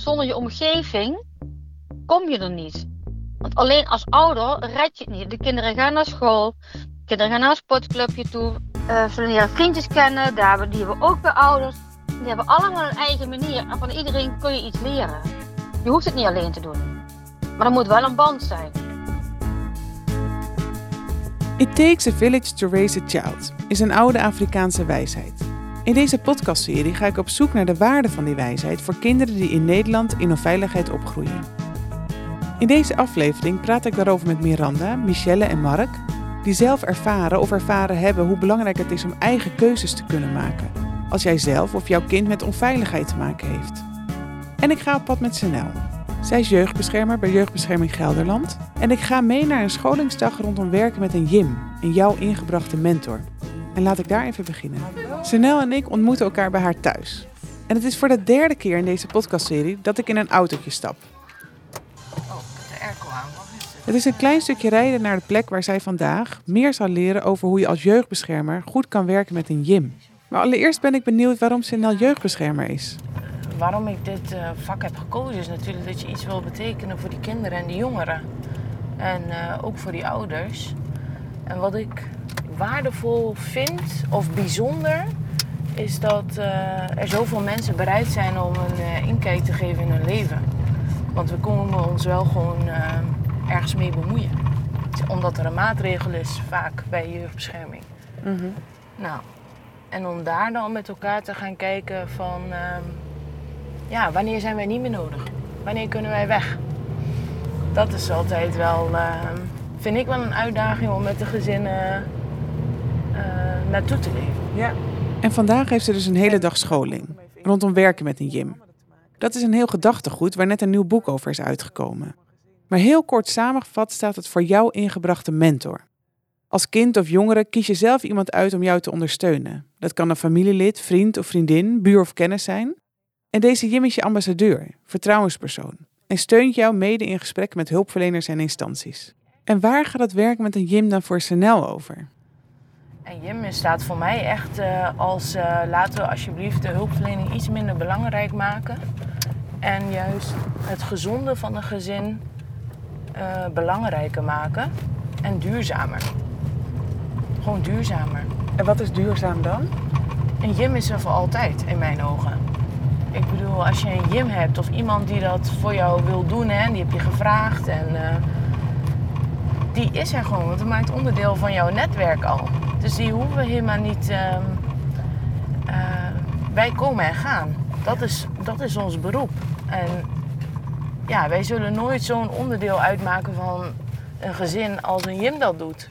zonder je omgeving kom je er niet. Want alleen als ouder red je het niet. De kinderen gaan naar school, de kinderen gaan naar een sportclubje toe, uh, ze leren vriendjes kennen, daar hebben, die hebben ook bij ouders. Die hebben allemaal een eigen manier en van iedereen kun je iets leren. Je hoeft het niet alleen te doen. Maar er moet wel een band zijn. It takes a village to raise a child is een oude Afrikaanse wijsheid. In deze podcastserie ga ik op zoek naar de waarde van die wijsheid voor kinderen die in Nederland in onveiligheid opgroeien. In deze aflevering praat ik daarover met Miranda, Michelle en Mark, die zelf ervaren of ervaren hebben hoe belangrijk het is om eigen keuzes te kunnen maken, als jij zelf of jouw kind met onveiligheid te maken heeft. En ik ga op pad met Senel. Zij is jeugdbeschermer bij Jeugdbescherming Gelderland en ik ga mee naar een scholingsdag rondom werken met een Jim, een jouw ingebrachte mentor. En laat ik daar even beginnen. Senel en ik ontmoeten elkaar bij haar thuis. En het is voor de derde keer in deze podcastserie dat ik in een autootje stap. Oh, de airco aan. Het? Is een klein stukje rijden naar de plek waar zij vandaag meer zal leren over hoe je als jeugdbeschermer goed kan werken met een Jim. Maar allereerst ben ik benieuwd waarom Senel jeugdbeschermer is. Waarom ik dit eh, vak heb gekozen is natuurlijk dat je iets wil betekenen voor die kinderen en die jongeren. En eh, ook voor die ouders. En wat ik waardevol vind of bijzonder is dat eh, er zoveel mensen bereid zijn om een uh, inkijk te geven in hun leven. Want we komen ons wel gewoon uh, ergens mee bemoeien. Omdat er een maatregel is, vaak bij jeugdbescherming. Nou, en om daar dan met elkaar te gaan kijken van... ehm, ja, wanneer zijn wij niet meer nodig? Wanneer kunnen wij weg? Dat is altijd wel, ehm, vind ik wel een uitdaging om met de gezinnen eh, naartoe te leven. Ja. En vandaag heeft ze dus een hele dag scholing rondom werken met een Jim. Dat is een heel gedachtegoed waar net een nieuw boek over is uitgekomen. Maar heel kort samengevat staat het voor jou ingebrachte mentor. Als kind of jongere kies je zelf iemand uit om jou te ondersteunen. Dat kan een familielid, vriend of vriendin, buur of kennis zijn. En deze Jim is je ambassadeur, vertrouwenspersoon. En steunt jou mede in gesprek met hulpverleners en instanties. En waar gaat het werken met een Jim dan voor SNL over? En Jim staat voor mij echt eh, als eh, laten we alsjeblieft de hulpverlening iets minder belangrijk maken. En juist het gezonde van een gezin eh, belangrijker maken en duurzamer. Gewoon duurzamer. En wat is duurzaam dan? Een Jim is er voor altijd in mijn ogen. Ik bedoel, als je een Jim hebt of iemand die dat voor jou wil doen, hè, en die heb je gevraagd en die is er gewoon, want het maakt onderdeel van jouw netwerk al. Dus die hoeven we helemaal niet. ehm, eh, wij komen en gaan. Dat is, dat is ons beroep. En ja, wij zullen nooit zo'n onderdeel uitmaken van een gezin als een Jim dat doet.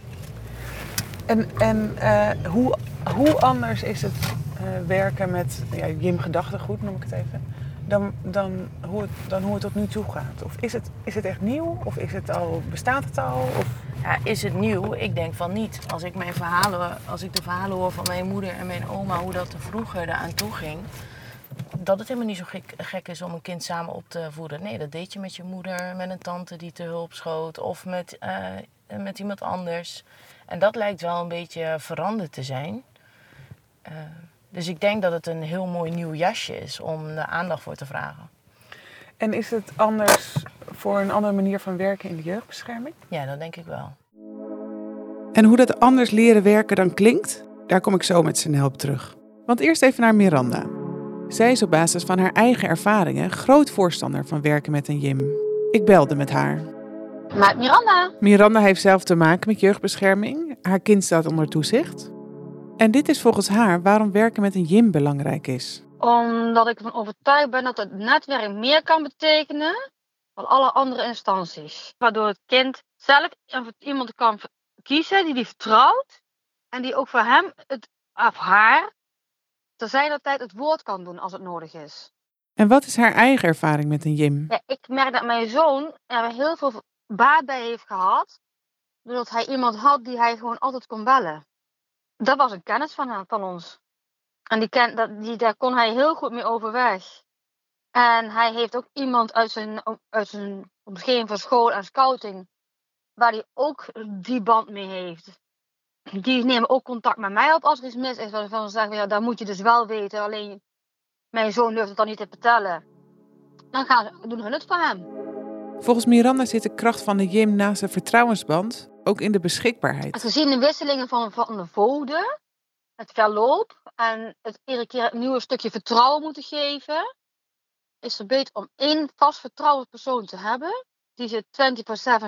En, en eh, hoe, hoe anders is het eh, werken met ja, Jim gedachtegoed, noem ik het even, dan, dan, hoe het, dan hoe het tot nu toe gaat? Of is het, is het echt nieuw? Of is het al, bestaat het al? Of... Ja, is het nieuw? Ik denk van niet. Als ik, mijn verhalen, als ik de verhalen hoor van mijn moeder en mijn oma, hoe dat er vroeger eraan toe ging, dat het helemaal niet zo gek, is om een kind samen op te voeden. Nee, dat deed je met je moeder, met een tante die te hulp schoot of met, eh, met iemand anders. En dat lijkt wel een beetje veranderd te zijn. Eh, dus ik denk dat het een heel mooi nieuw jasje is om de aandacht voor te vragen. En is het anders voor een andere manier van werken in de jeugdbescherming? Ja, dat denk ik wel. En hoe dat anders leren werken dan klinkt, daar kom ik zo met zijn help terug. Want eerst even naar Miranda. Zij is op basis van haar eigen ervaringen groot voorstander van werken met een Jim. Ik belde met haar. Maar Miranda, Miranda heeft zelf te maken met jeugdbescherming. Haar kind staat onder toezicht. En dit is volgens haar waarom werken met een Jim belangrijk is. Omdat ik ervan overtuigd ben dat het netwerk meer kan betekenen dan alle andere instanties. Waardoor het kind zelf iemand kan kiezen die die vertrouwt en die ook voor hem het, of haar te zijner tijd het woord kan doen als het nodig is. En wat is haar eigen ervaring met een Jim? Ja, ik merk dat mijn zoon er heel veel baat bij heeft gehad. Doordat hij iemand had die hij gewoon altijd kon bellen. Dat was een kennis van, van ons. En die ken, dat, die, daar kon hij heel goed mee overweg. En hij heeft ook iemand uit zijn, uit zijn omgeving van school en scouting. Waar hij ook die band mee heeft. Die nemen ook contact met mij op als er iets mis is. Waarvan ze zeggen, ja, dat moet je dus wel weten. Alleen mijn zoon durft het dan niet te vertellen. dan gaan, doen hun het voor hem. Volgens Miranda zit de kracht van de gym naast de vertrouwensband ook in de beschikbaarheid. Gezien de wisselingen van, van de voden, het verloop en het iedere keer een nieuw stukje vertrouwen moeten geven, is het beter om één vast vertrouwenspersoon te hebben die ze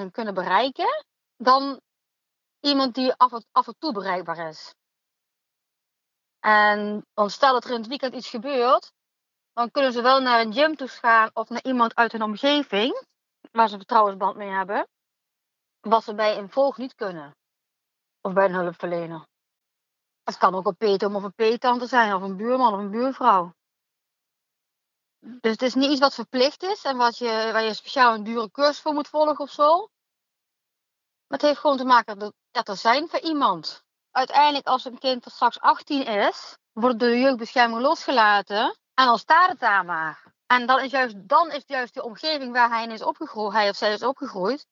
24/7 kunnen bereiken, dan iemand die af en, af en toe bereikbaar is. En dan stel dat er in het weekend iets gebeurt, dan kunnen ze wel naar een gym toe gaan of naar iemand uit hun omgeving, waar ze een vertrouwensband mee hebben, wat ze bij een volg niet kunnen. Of bij een hulpverlener. Het kan ook een peetom of een peetante zijn, of een buurman of een buurvrouw. Dus het is niet iets wat verplicht is en wat je, waar je speciaal een dure cursus voor moet volgen of zo. Maar het heeft gewoon te maken dat, dat er zijn voor iemand. Uiteindelijk, als een kind dat straks 18 is, wordt de jeugdbescherming losgelaten en dan staat het daar maar. En dan is juist, dan is juist de omgeving waar hij in is opgegroeid, hij of zij is opgegroeid,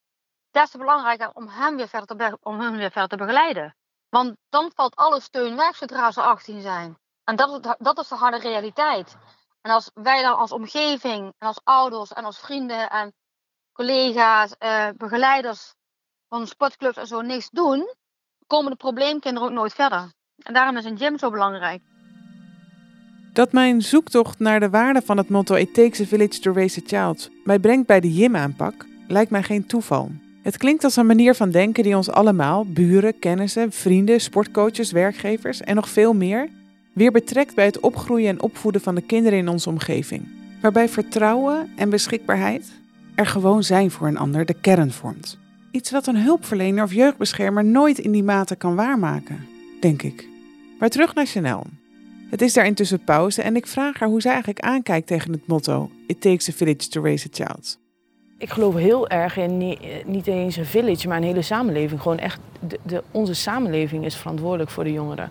des te belangrijker om hem weer verder te, om hem weer verder te begeleiden. Want dan valt alle steun weg zodra ze 18 zijn. En dat dat is de harde realiteit. En als wij dan als omgeving en als ouders en als vrienden en collega's, eh, begeleiders van sportclubs en zo niks doen, komen de probleemkinderen ook nooit verder. En daarom is een gym zo belangrijk. Dat mijn zoektocht naar de waarde van het motto It takes a village to raise a child mij brengt bij de gym-aanpak, lijkt mij geen toeval. Het klinkt als een manier van denken die ons allemaal, buren, kennissen, vrienden, sportcoaches, werkgevers en nog veel meer, weer betrekt bij het opgroeien en opvoeden van de kinderen in onze omgeving. Waarbij vertrouwen en beschikbaarheid er gewoon zijn voor een ander de kern vormt. Iets wat een hulpverlener of jeugdbeschermer nooit in die mate kan waarmaken, denk ik. Maar terug naar Chanel. Het is daar intussen pauze en ik vraag haar hoe zij eigenlijk aankijkt tegen het motto: It takes a village to raise a child. Ik geloof heel erg in niet eens een village, maar een hele samenleving. Gewoon echt, de, onze samenleving is verantwoordelijk voor de jongeren.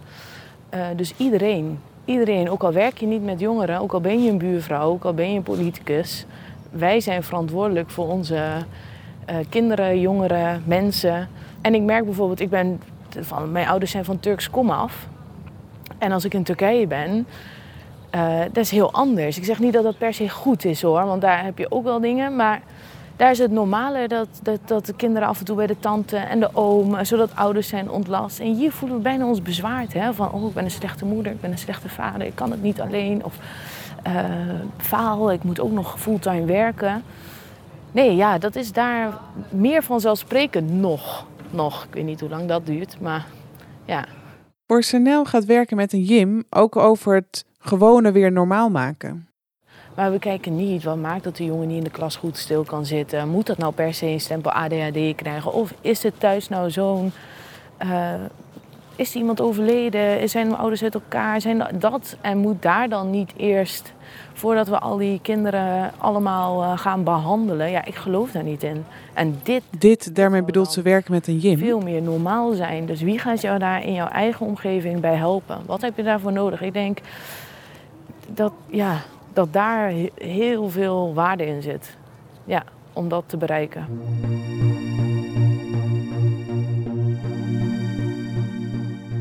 Uh, dus iedereen, iedereen, ook al werk je niet met jongeren, ook al ben je een buurvrouw, ook al ben je een politicus, wij zijn verantwoordelijk voor onze uh, kinderen, jongeren, mensen. En ik merk bijvoorbeeld, ik ben, van, mijn ouders zijn van Turks komaf. En als ik in Turkije ben, dat is heel anders. Ik zeg niet dat dat per se goed is hoor, want daar heb je ook wel dingen. Maar daar is het normaler dat, dat, dat de kinderen af en toe bij de tante en de oom, zodat ouders zijn ontlast. En hier voelen we bijna ons bezwaard. Hè? Van, oh, ik ben een slechte moeder, ik ben een slechte vader, ik kan het niet alleen. Of uh, faal, ik moet ook nog fulltime werken. Nee, ja, dat is daar meer vanzelfsprekend nog. Nog, ik weet niet hoe lang dat duurt, maar ja. Voor Chanel gaat werken met een gym ook over het gewone weer normaal maken. Maar we kijken niet wat maakt dat de jongen niet in de klas goed stil kan zitten. Moet dat nou per se een stempel ADHD krijgen? Of is het thuis nou zo'n. Uh, is iemand overleden? Zijn mijn ouders uit elkaar? Zijn dat? En moet daar dan niet eerst, voordat we al die kinderen allemaal uh, gaan behandelen? Ja, ik geloof daar niet in. En dit. Dit, daarmee bedoelt ze werken met een gym. Veel meer normaal zijn. Dus wie gaat jou daar in jouw eigen omgeving bij helpen? Wat heb je daarvoor nodig? Ik denk dat, ja, dat daar heel veel waarde in zit. Ja, om dat te bereiken.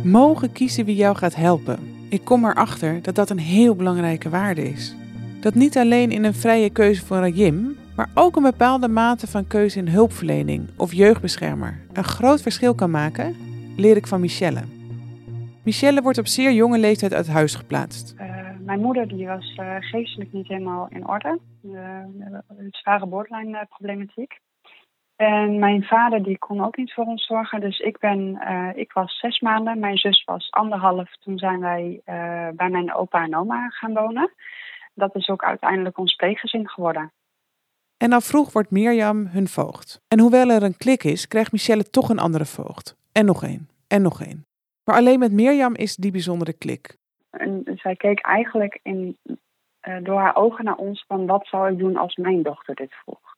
Mogen kiezen wie jou gaat helpen. Ik kom erachter dat dat een heel belangrijke waarde is. Dat niet alleen in een vrije keuze voor een gym, maar ook een bepaalde mate van keuze in hulpverlening of jeugdbeschermer een groot verschil kan maken, leer ik van Michelle. Michelle wordt op zeer jonge leeftijd uit huis geplaatst. Mijn moeder die was uh, geestelijk niet helemaal in orde. Uh, een zware borderline problematiek. En mijn vader die kon ook niet voor ons zorgen. Dus ik, ben, ik was zes maanden. Mijn zus was anderhalf. Toen zijn wij bij mijn opa en oma gaan wonen. Dat is ook uiteindelijk ons pleeggezin geworden. En al vroeg wordt Mirjam hun voogd. En hoewel er een klik is, krijgt Michelle toch een andere voogd. En nog één. En nog één. Maar alleen met Mirjam is die bijzondere klik. En zij keek eigenlijk in, uh, door haar ogen naar ons van wat zou ik doen als mijn dochter dit vroeg.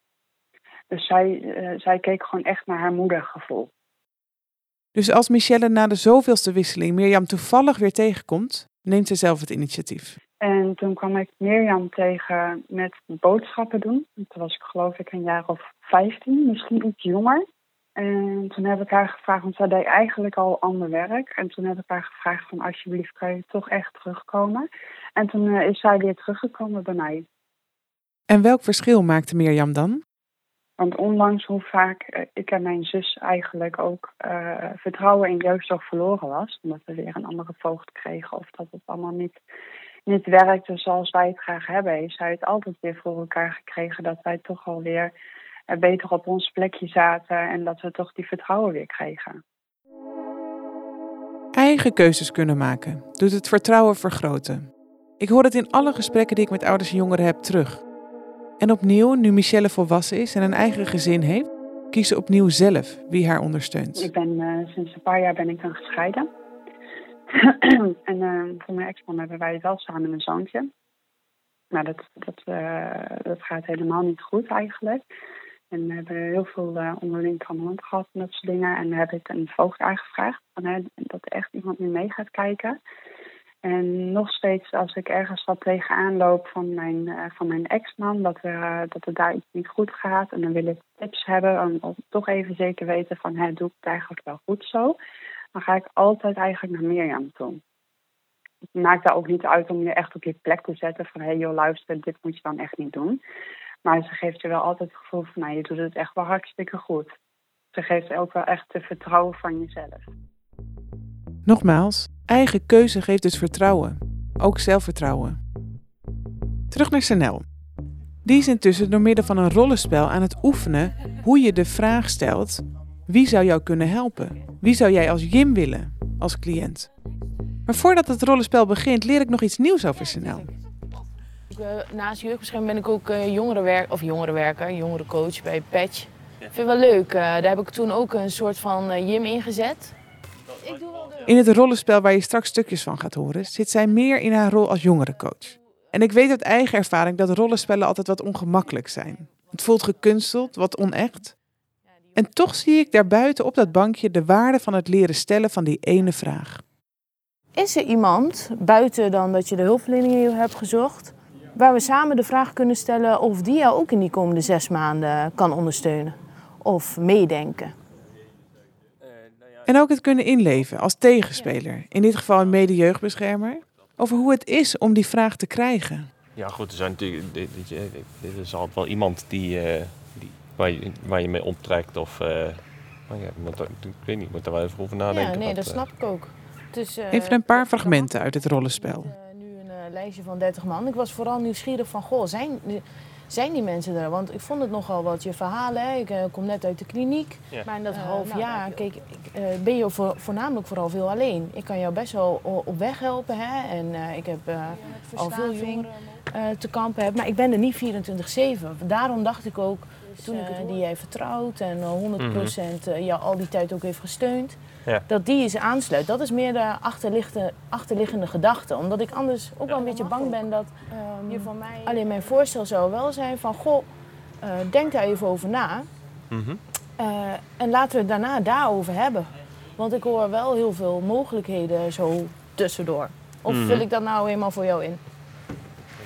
Dus zij, uh, zij keek gewoon echt naar haar moedergevoel. Dus als Michelle na de zoveelste wisseling Mirjam toevallig weer tegenkomt, neemt ze zelf het initiatief. En toen kwam ik Mirjam tegen met boodschappen doen. Toen was ik geloof ik een jaar of 15, misschien iets jonger. En toen heb ik haar gevraagd, want zij deed eigenlijk al ander werk. En toen heb ik haar gevraagd van alsjeblieft kan je toch echt terugkomen. En toen uh, is zij weer teruggekomen bij mij. En welk verschil maakte Mirjam dan? Want ondanks hoe vaak eh, ik en mijn zus eigenlijk ook uh, vertrouwen in jeugdzorg verloren was, omdat we weer een andere voogd kregen of dat het allemaal niet, niet werkte zoals wij het graag hebben, heeft zij het altijd weer voor elkaar gekregen dat wij toch alweer beter op ons plekje zaten en dat we toch die vertrouwen weer kregen. Eigen keuzes kunnen maken doet het vertrouwen vergroten. Ik hoor het in alle gesprekken die ik met ouders en jongeren heb terug. En opnieuw, nu Michelle volwassen is en een eigen gezin heeft, kiest ze opnieuw zelf wie haar ondersteunt. Ik ben uh, sinds een paar jaar ben ik dan gescheiden. en uh, voor mijn ex-man hebben wij wel samen een zoontje. Maar dat, dat, uh, dat gaat helemaal niet goed eigenlijk. En we hebben heel veel uh, onderling trammeland gehad en dat soort dingen. En heb ik een voogd aangevraagd van, hè, dat er echt iemand nu mee gaat kijken. En nog steeds als ik ergens wat tegenaan loop van mijn, uh, van mijn ex-man, dat, uh, dat het daar iets niet goed gaat. En dan wil ik tips hebben om, om toch even zeker weten van, hè, doe ik het eigenlijk wel goed zo? Dan ga ik altijd eigenlijk naar Mirjam toe. Het maakt daar ook niet uit om je echt op je plek te zetten van, hé hey, joh, luister, dit moet je dan echt niet doen. Maar ze geeft je wel altijd het gevoel van, nou, je doet het echt wel hartstikke goed. Ze geeft ook wel echt het vertrouwen van jezelf. Nogmaals, eigen keuze geeft dus vertrouwen. Ook zelfvertrouwen. Terug naar Sanel. Die is intussen door middel van een rollenspel aan het oefenen hoe je de vraag stelt: wie zou jou kunnen helpen? Wie zou jij als Jim willen, als cliënt? Maar voordat het rollenspel begint, leer ik nog iets nieuws over Sanel. Uh, naast jeugdbescherming ben ik ook uh, jongerenwerker, of jongerenwerker, jongerencoach bij Patch. Ik vind het wel leuk. Uh, daar heb ik toen ook een soort van Jim ingezet. Ik doe wel de... In het rollenspel waar je straks stukjes van gaat horen, zit zij meer in haar rol als jongerencoach. En ik weet uit eigen ervaring dat rollenspellen altijd wat ongemakkelijk zijn. Het voelt gekunsteld, wat onecht. En toch zie ik daarbuiten op dat bankje de waarde van het leren stellen van die ene vraag. Is er iemand, buiten dan dat je de hulpverlening hebt gezocht, waar we samen de vraag kunnen stellen of die jou ook in die komende zes maanden kan ondersteunen of meedenken. En ook het kunnen inleven als tegenspeler, in dit geval een mede-jeugdbeschermer, over hoe het is om die vraag te krijgen. Ja, goed, er, zijn natuurlijk, dit, dit, dit is altijd wel iemand die, uh, die, waar, je, waar je mee omtrekt of. Uh, ja, moet ik weet niet, moet er wel even over nadenken. Ja, nee, dat, dat snap ik ook. Dus, uh, even een paar fragmenten uit het rollenspel lijstje van 30 man. Ik was vooral nieuwsgierig van, goh, zijn, zijn die mensen er? Want ik vond het nogal wat je verhalen. Hè? Ik uh, kom net uit de kliniek. Ja. Maar in dat uh, half nou, jaar keek, ik, uh, ben je voor, voornamelijk vooral veel alleen. Ik kan jou best wel op weg helpen. Hè? En ik heb al veel jongeren te kampen. Heb, maar ik ben er niet 24-7. Daarom dacht ik ook, toen ik het die jij vertrouwt en 100% mm-hmm. jou al die tijd ook heeft gesteund ja. dat die eens aansluit. Dat is meer de achterliggende, achterliggende gedachte. Omdat ik anders ook wel een beetje bang ben dat um, je van mij... alleen mijn voorstel zou wel zijn van... Goh, uh, denk daar even over na. -hmm. uh, en laten we het daarna daarover hebben. Want ik hoor wel heel veel mogelijkheden zo tussendoor. Of -hmm. vul ik dat nou eenmaal voor jou in?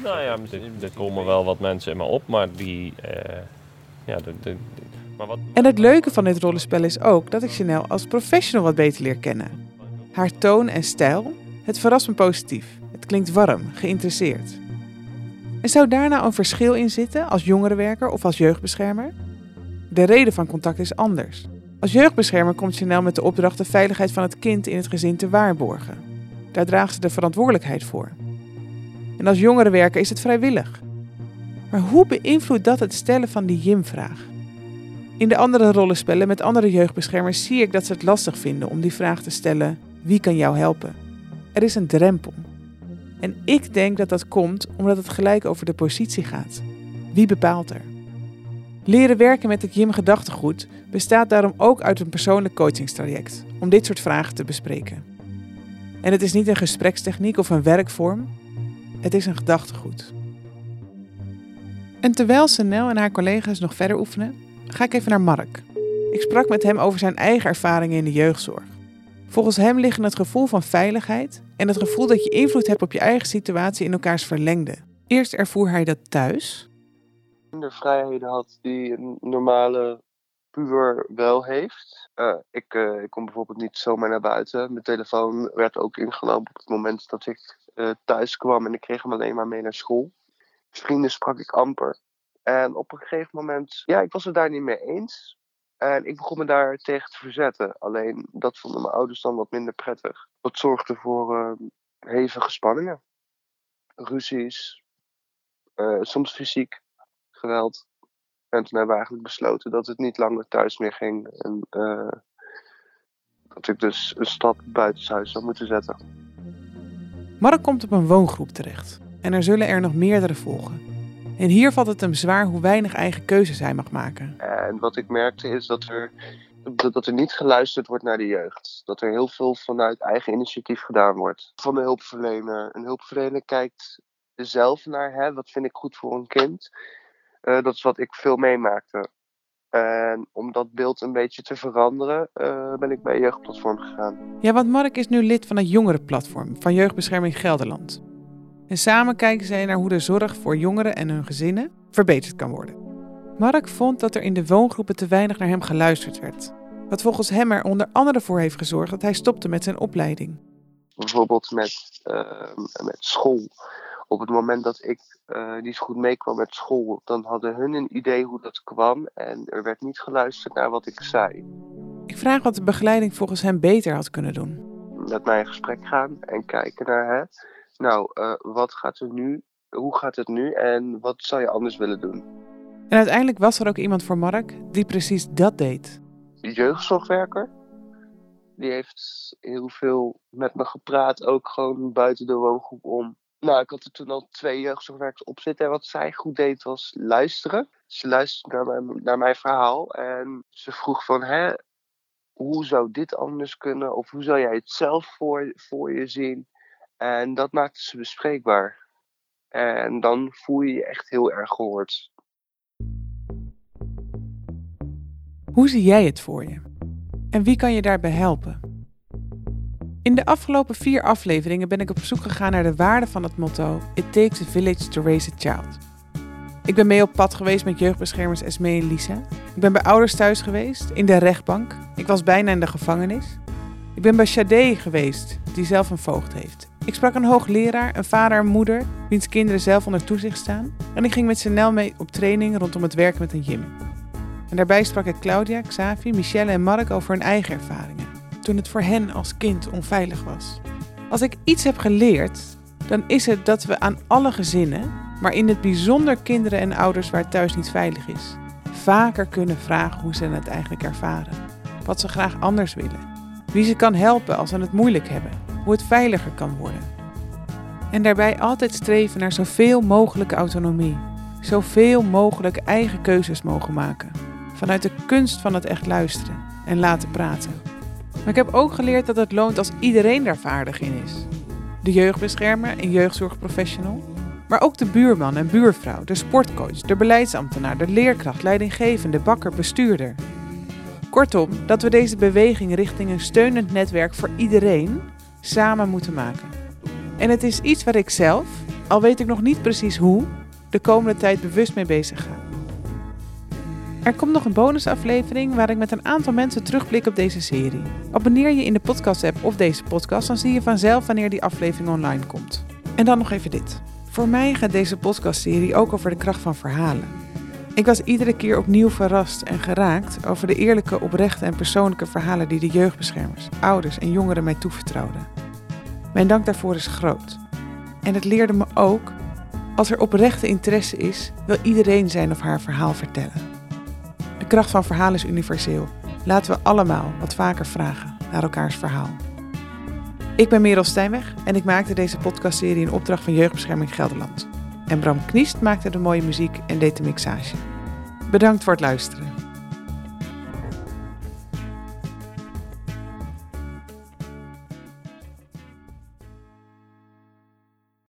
Nou ja, er komen wel wat mensen in me op, maar die... Uh, ja, de, de, wat... En het leuke van dit rollenspel is ook dat ik Chanel als professional wat beter leer kennen. Haar toon en stijl, het verrast me positief. Het klinkt warm, geïnteresseerd. En zou daar nou een verschil in zitten als jongerenwerker of als jeugdbeschermer? De reden van contact is anders. Als jeugdbeschermer komt Chanel met de opdracht de veiligheid van het kind in het gezin te waarborgen. Daar draagt ze de verantwoordelijkheid voor. En als jongerenwerker is het vrijwillig. Maar hoe beïnvloedt dat het stellen van die Jim-vraag? In de andere rollenspellen met andere jeugdbeschermers zie ik dat ze het lastig vinden om die vraag te stellen: wie kan jou helpen? Er is een drempel. En ik denk dat dat komt omdat het gelijk over de positie gaat. Wie bepaalt er? Leren werken met het Jim gedachtegoed bestaat daarom ook uit een persoonlijk coachingstraject om dit soort vragen te bespreken. En het is niet een gesprekstechniek of een werkvorm, het is een gedachtegoed. En terwijl Senel en haar collega's nog verder oefenen, ga ik even naar Mark. Ik sprak met hem over zijn eigen ervaringen in de jeugdzorg. Volgens hem liggen het gevoel van veiligheid en het gevoel dat je invloed hebt op je eigen situatie in elkaars verlengde. Eerst ervoer hij dat thuis. Minder vrijheden had die een normale puber wel heeft. Uh, ik, uh, ik kon bijvoorbeeld niet zomaar naar buiten. Mijn telefoon werd ook ingenomen op het moment dat ik uh, thuis kwam en ik kreeg hem alleen maar mee naar school. Vrienden sprak ik amper. En op een gegeven moment, ja, ik was het daar niet mee eens. En ik begon me daar tegen te verzetten. Alleen dat vonden mijn ouders dan wat minder prettig. Dat zorgde voor uh, hevige spanningen. Ruzies, uh, soms fysiek geweld. En toen hebben we eigenlijk besloten dat het niet langer thuis meer ging. En uh, dat ik dus een stap buitenshuis zou moeten zetten. Mark komt op een woongroep terecht. En er zullen er nog meerdere volgen. En hier valt het hem zwaar hoe weinig eigen keuzes hij mag maken. En wat ik merkte is dat er, dat er niet geluisterd wordt naar de jeugd. Dat er heel veel vanuit eigen initiatief gedaan wordt. Van de hulpverlener. Een hulpverlener kijkt zelf naar, hè, wat vind ik goed voor een kind. Uh, dat is wat ik veel meemaakte. En om dat beeld een beetje te veranderen, uh, ben ik bij Jeugdplatform gegaan. Ja, want Mark is nu lid van het jongerenplatform van Jeugdbescherming Gelderland. En samen kijken zij naar hoe de zorg voor jongeren en hun gezinnen verbeterd kan worden. Mark vond dat er in de woongroepen te weinig naar hem geluisterd werd. Wat volgens hem er onder andere voor heeft gezorgd dat hij stopte met zijn opleiding. Bijvoorbeeld met, uh, met school. Op het moment dat ik uh, niet zo goed meekwam met school, dan hadden hun een idee hoe dat kwam en er werd niet geluisterd naar wat ik zei. Ik vraag wat de begeleiding volgens hem beter had kunnen doen. Met mij in gesprek gaan en kijken naar hè, nou, uh, wat gaat er nu? Hoe gaat het nu en wat zou je anders willen doen? En uiteindelijk was er ook iemand voor Mark die precies dat deed. De jeugdzorgwerker. Die heeft heel veel met me gepraat, ook gewoon buiten de woongroep om. Nou, ik had er toen al twee jeugdzorgwerkers op zitten. En wat zij goed deed was luisteren. Ze luisterde naar mijn, naar mijn verhaal. En ze vroeg van, hè, hoe zou dit anders kunnen? Of hoe zou jij het zelf voor, voor je zien? En dat maakte ze bespreekbaar. En dan voel je je echt heel erg gehoord. Hoe zie jij het voor je? En wie kan je daarbij helpen? In de afgelopen vier afleveringen ben ik op zoek gegaan naar de waarde van het motto It takes a village to raise a child. Ik ben mee op pad geweest met jeugdbeschermers Esme en Lisa. Ik ben bij ouders thuis geweest, in de rechtbank. Ik was bijna in de gevangenis. Ik ben bij Sade geweest, die zelf een voogd heeft. Ik sprak een hoogleraar, een vader en moeder, wiens kinderen zelf onder toezicht staan. En ik ging met Chanel mee op training rondom het werken met een gym. En daarbij sprak ik Claudia, Xavi, Michelle en Mark over hun eigen ervaringen. Toen het voor hen als kind onveilig was. Als ik iets heb geleerd, dan is het dat we aan alle gezinnen, maar in het bijzonder kinderen en ouders waar het thuis niet veilig is, vaker kunnen vragen hoe ze het eigenlijk ervaren. Wat ze graag anders willen. Wie ze kan helpen als ze het moeilijk hebben hoe het veiliger kan worden. En daarbij altijd streven naar zoveel mogelijk autonomie, zoveel mogelijk eigen keuzes mogen maken, vanuit de kunst van het echt luisteren en laten praten. Maar ik heb ook geleerd dat het loont als iedereen daar vaardig in is. De jeugdbeschermer en jeugdzorgprofessional, maar ook de buurman en buurvrouw, de sportcoach, de beleidsambtenaar, de leerkracht, leidinggevende, bakker, bestuurder. Kortom, dat we deze beweging richting een steunend netwerk voor iedereen samen moeten maken. En het is iets waar ik zelf, al weet ik nog niet precies hoe, de komende tijd bewust mee bezig ga. Er komt nog een bonusaflevering waar ik met een aantal mensen terugblik op deze serie. Abonneer je in de podcast-app of deze podcast, dan zie je vanzelf wanneer die aflevering online komt. En dan nog even dit. Voor mij gaat deze podcastserie ook over de kracht van verhalen. Ik was iedere keer opnieuw verrast en geraakt over de eerlijke, oprechte en persoonlijke verhalen die de jeugdbeschermers, ouders en jongeren mij toevertrouwden. Mijn dank daarvoor is groot. En het leerde me ook, als er oprechte interesse is, wil iedereen zijn of haar verhaal vertellen. De kracht van verhaal is universeel. Laten we allemaal wat vaker vragen naar elkaars verhaal. Ik ben Merel Stijnweg en ik maakte deze podcastserie in opdracht van Jeugdbescherming Gelderland. En Bram Kniest maakte de mooie muziek en deed de mixage. Bedankt voor het luisteren.